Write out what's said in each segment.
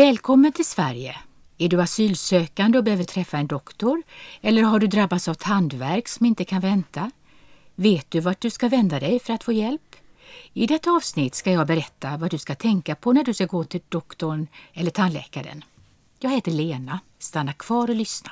Välkommen till Sverige! Är du asylsökande och behöver träffa en doktor? Eller har du drabbats av tandvärk som inte kan vänta? Vet du vart du ska vända dig för att få hjälp? I detta avsnitt ska jag berätta vad du ska tänka på när du ska gå till doktorn eller tandläkaren. Jag heter Lena. Stanna kvar och lyssna.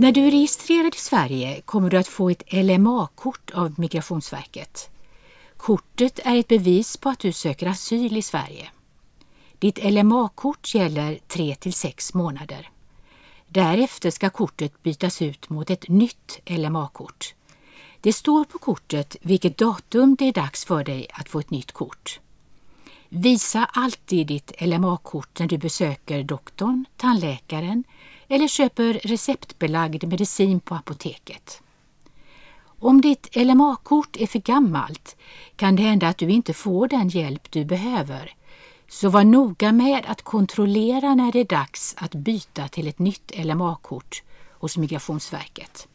När du är registrerad i Sverige kommer du att få ett LMA-kort av Migrationsverket. Kortet är ett bevis på att du söker asyl i Sverige. Ditt LMA-kort gäller 3 till 6 månader. Därefter ska kortet bytas ut mot ett nytt LMA-kort. Det står på kortet vilket datum det är dags för dig att få ett nytt kort. Visa alltid ditt LMA-kort när du besöker doktorn, tandläkaren eller köper receptbelagd medicin på apoteket. Om ditt LMA-kort är för gammalt kan det hända att du inte får den hjälp du behöver. Så var noga med att kontrollera när det är dags att byta till ett nytt LMA-kort hos Migrationsverket.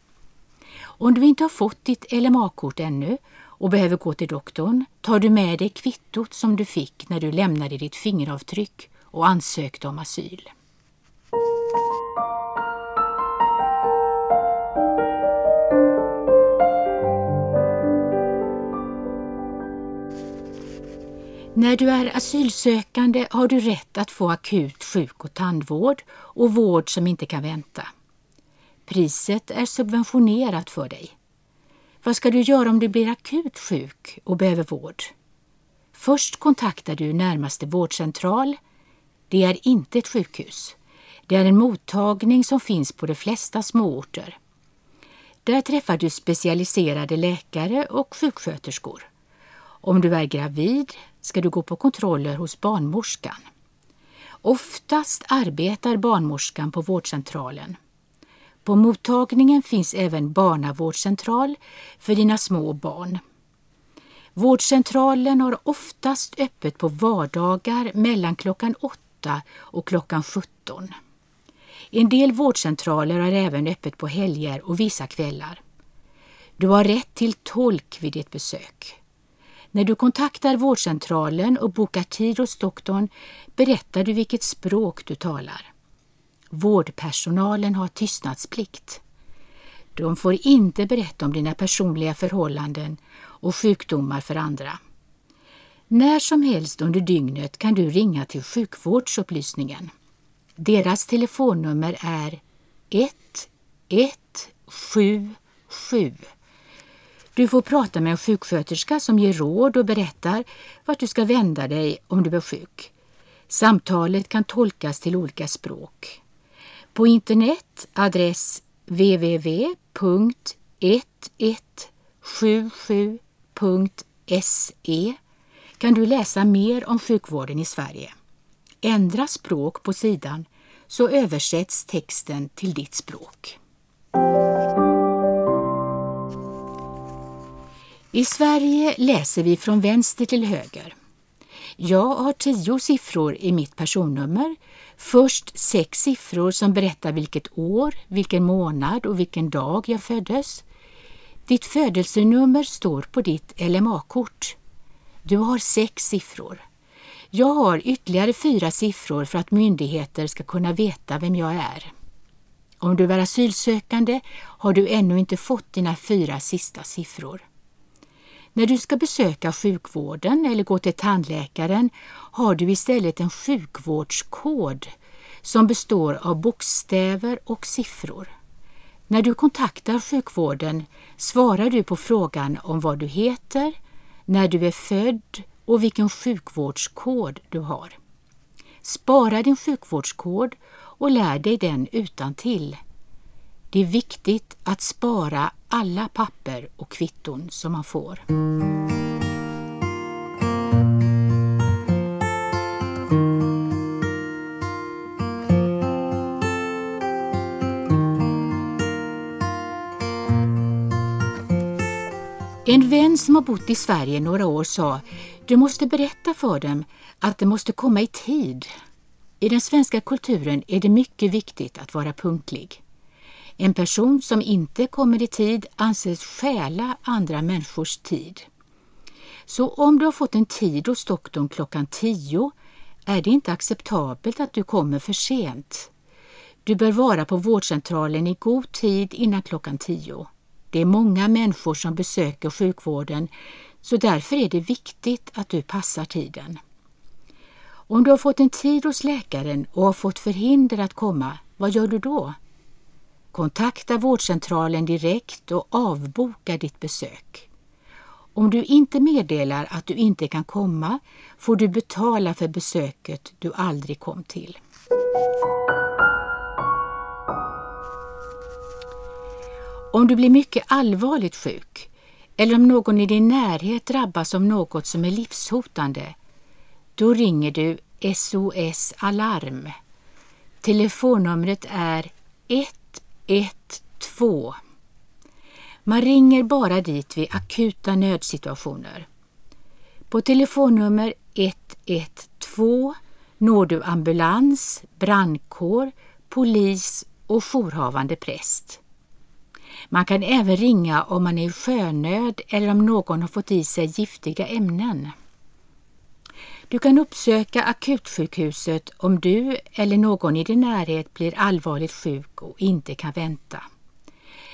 Om du inte har fått ditt LMA-kort ännu och behöver gå till doktorn tar du med dig kvittot som du fick när du lämnade ditt fingeravtryck och ansökte om asyl. När du är asylsökande har du rätt att få akut sjuk och tandvård och vård som inte kan vänta. Priset är subventionerat för dig. Vad ska du göra om du blir akut sjuk och behöver vård? Först kontaktar du närmaste vårdcentral. Det är inte ett sjukhus. Det är en mottagning som finns på de flesta småorter. Där träffar du specialiserade läkare och sjuksköterskor. Om du är gravid ska du gå på kontroller hos barnmorskan. Oftast arbetar barnmorskan på vårdcentralen. På mottagningen finns även barnavårdscentral för dina små barn. Vårdcentralen har oftast öppet på vardagar mellan klockan 8 och klockan 17. En del vårdcentraler har även öppet på helger och vissa kvällar. Du har rätt till tolk vid ditt besök. När du kontaktar vårdcentralen och bokar tid hos doktorn berättar du vilket språk du talar. Vårdpersonalen har tystnadsplikt. De får inte berätta om dina personliga förhållanden och sjukdomar för andra. När som helst under dygnet kan du ringa till sjukvårdsupplysningen. Deras telefonnummer är 1177 du får prata med en sjuksköterska som ger råd och berättar vart du ska vända dig om du är sjuk. Samtalet kan tolkas till olika språk. På internet adress www.1177.se kan du läsa mer om sjukvården i Sverige. Ändra språk på sidan så översätts texten till ditt språk. I Sverige läser vi från vänster till höger. Jag har tio siffror i mitt personnummer. Först sex siffror som berättar vilket år, vilken månad och vilken dag jag föddes. Ditt födelsenummer står på ditt LMA-kort. Du har sex siffror. Jag har ytterligare fyra siffror för att myndigheter ska kunna veta vem jag är. Om du är asylsökande har du ännu inte fått dina fyra sista siffror. När du ska besöka sjukvården eller gå till tandläkaren har du istället en sjukvårdskod som består av bokstäver och siffror. När du kontaktar sjukvården svarar du på frågan om vad du heter, när du är född och vilken sjukvårdskod du har. Spara din sjukvårdskod och lär dig den utan till. Det är viktigt att spara alla papper och kvitton som man får. En vän som har bott i Sverige några år sa du måste berätta för dem att de måste komma i tid. I den svenska kulturen är det mycket viktigt att vara punktlig. En person som inte kommer i tid anses stjäla andra människors tid. Så om du har fått en tid hos doktorn klockan 10 är det inte acceptabelt att du kommer för sent. Du bör vara på vårdcentralen i god tid innan klockan 10. Det är många människor som besöker sjukvården så därför är det viktigt att du passar tiden. Om du har fått en tid hos läkaren och har fått förhinder att komma, vad gör du då? Kontakta vårdcentralen direkt och avboka ditt besök. Om du inte meddelar att du inte kan komma får du betala för besöket du aldrig kom till. Om du blir mycket allvarligt sjuk eller om någon i din närhet drabbas av något som är livshotande, då ringer du SOS Alarm. Telefonnumret är 112. Man ringer bara dit vid akuta nödsituationer. På telefonnummer 112 når du ambulans, brandkår, polis och jourhavande präst. Man kan även ringa om man är i sjönöd eller om någon har fått i sig giftiga ämnen. Du kan uppsöka akutsjukhuset om du eller någon i din närhet blir allvarligt sjuk och inte kan vänta.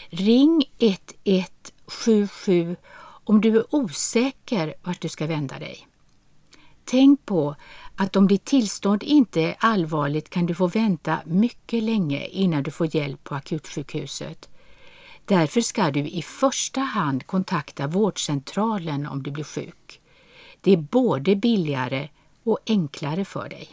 Ring 1177 om du är osäker vart du ska vända dig. Tänk på att om ditt tillstånd inte är allvarligt kan du få vänta mycket länge innan du får hjälp på akutsjukhuset. Därför ska du i första hand kontakta vårdcentralen om du blir sjuk. Det är både billigare och enklare för dig.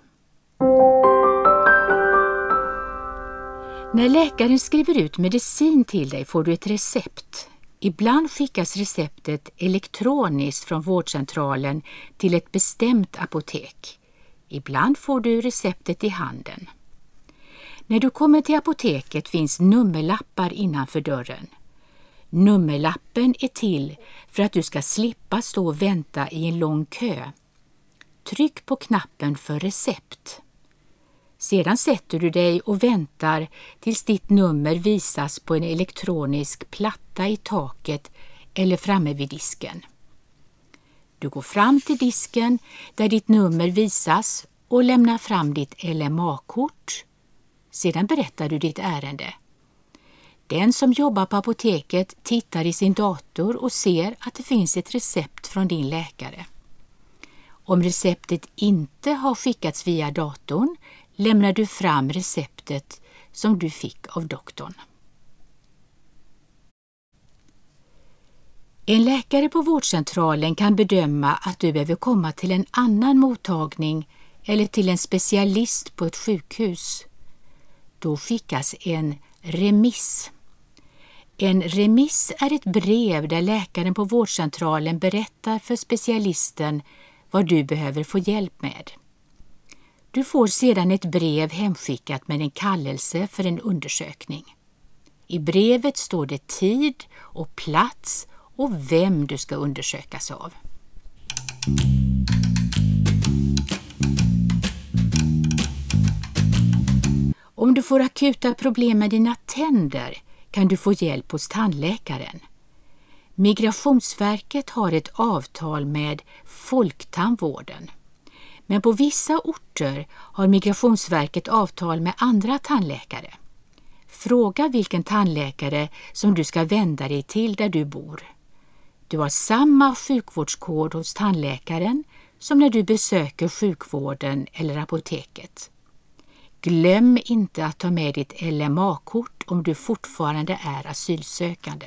När läkaren skriver ut medicin till dig får du ett recept. Ibland skickas receptet elektroniskt från vårdcentralen till ett bestämt apotek. Ibland får du receptet i handen. När du kommer till apoteket finns nummerlappar innanför dörren. Nummerlappen är till för att du ska slippa stå och vänta i en lång kö. Tryck på knappen för recept. Sedan sätter du dig och väntar tills ditt nummer visas på en elektronisk platta i taket eller framme vid disken. Du går fram till disken där ditt nummer visas och lämnar fram ditt LMA-kort. Sedan berättar du ditt ärende. Den som jobbar på apoteket tittar i sin dator och ser att det finns ett recept från din läkare. Om receptet inte har skickats via datorn lämnar du fram receptet som du fick av doktorn. En läkare på vårdcentralen kan bedöma att du behöver komma till en annan mottagning eller till en specialist på ett sjukhus. Då skickas en remiss. En remiss är ett brev där läkaren på vårdcentralen berättar för specialisten vad du behöver få hjälp med. Du får sedan ett brev hemskickat med en kallelse för en undersökning. I brevet står det tid och plats och vem du ska undersökas av. Om du får akuta problem med dina tänder kan du få hjälp hos tandläkaren. Migrationsverket har ett avtal med Folktandvården. Men på vissa orter har Migrationsverket avtal med andra tandläkare. Fråga vilken tandläkare som du ska vända dig till där du bor. Du har samma sjukvårdskod hos tandläkaren som när du besöker sjukvården eller apoteket. Glöm inte att ta med ditt LMA-kort om du fortfarande är asylsökande.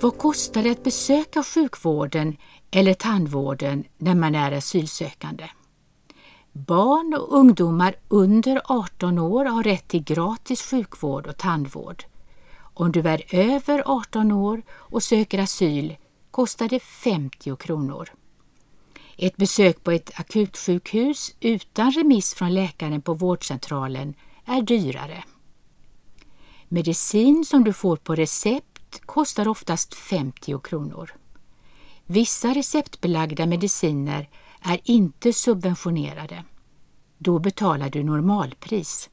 Vad kostar det att besöka sjukvården eller tandvården när man är asylsökande? Barn och ungdomar under 18 år har rätt till gratis sjukvård och tandvård. Om du är över 18 år och söker asyl kostar det 50 kronor. Ett besök på ett akutsjukhus utan remiss från läkaren på vårdcentralen är dyrare. Medicin som du får på recept kostar oftast 50 kronor. Vissa receptbelagda mediciner är inte subventionerade. Då betalar du normalpris.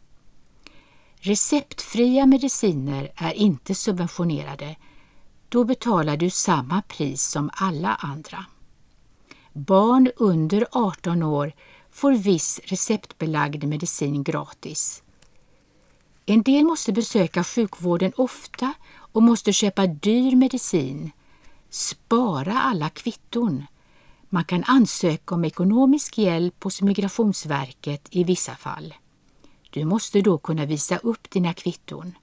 Receptfria mediciner är inte subventionerade. Då betalar du samma pris som alla andra. Barn under 18 år får viss receptbelagd medicin gratis. En del måste besöka sjukvården ofta och måste köpa dyr medicin. Spara alla kvitton. Man kan ansöka om ekonomisk hjälp hos Migrationsverket i vissa fall. Du måste då kunna visa upp dina kvitton.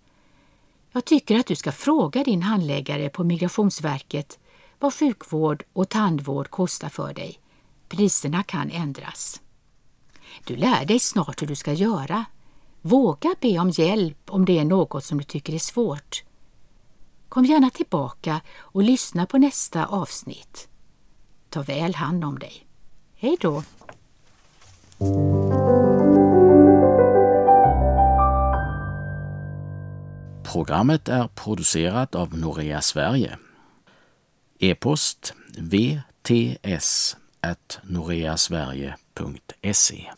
Jag tycker att du ska fråga din handläggare på Migrationsverket vad sjukvård och tandvård kostar för dig. Priserna kan ändras. Du lär dig snart hur du ska göra. Våga be om hjälp om det är något som du tycker är svårt. Kom gärna tillbaka och lyssna på nästa avsnitt. Ta väl hand om dig. Hej då! Programmet är producerat av Norea Sverige. E-post vts noreasverige.se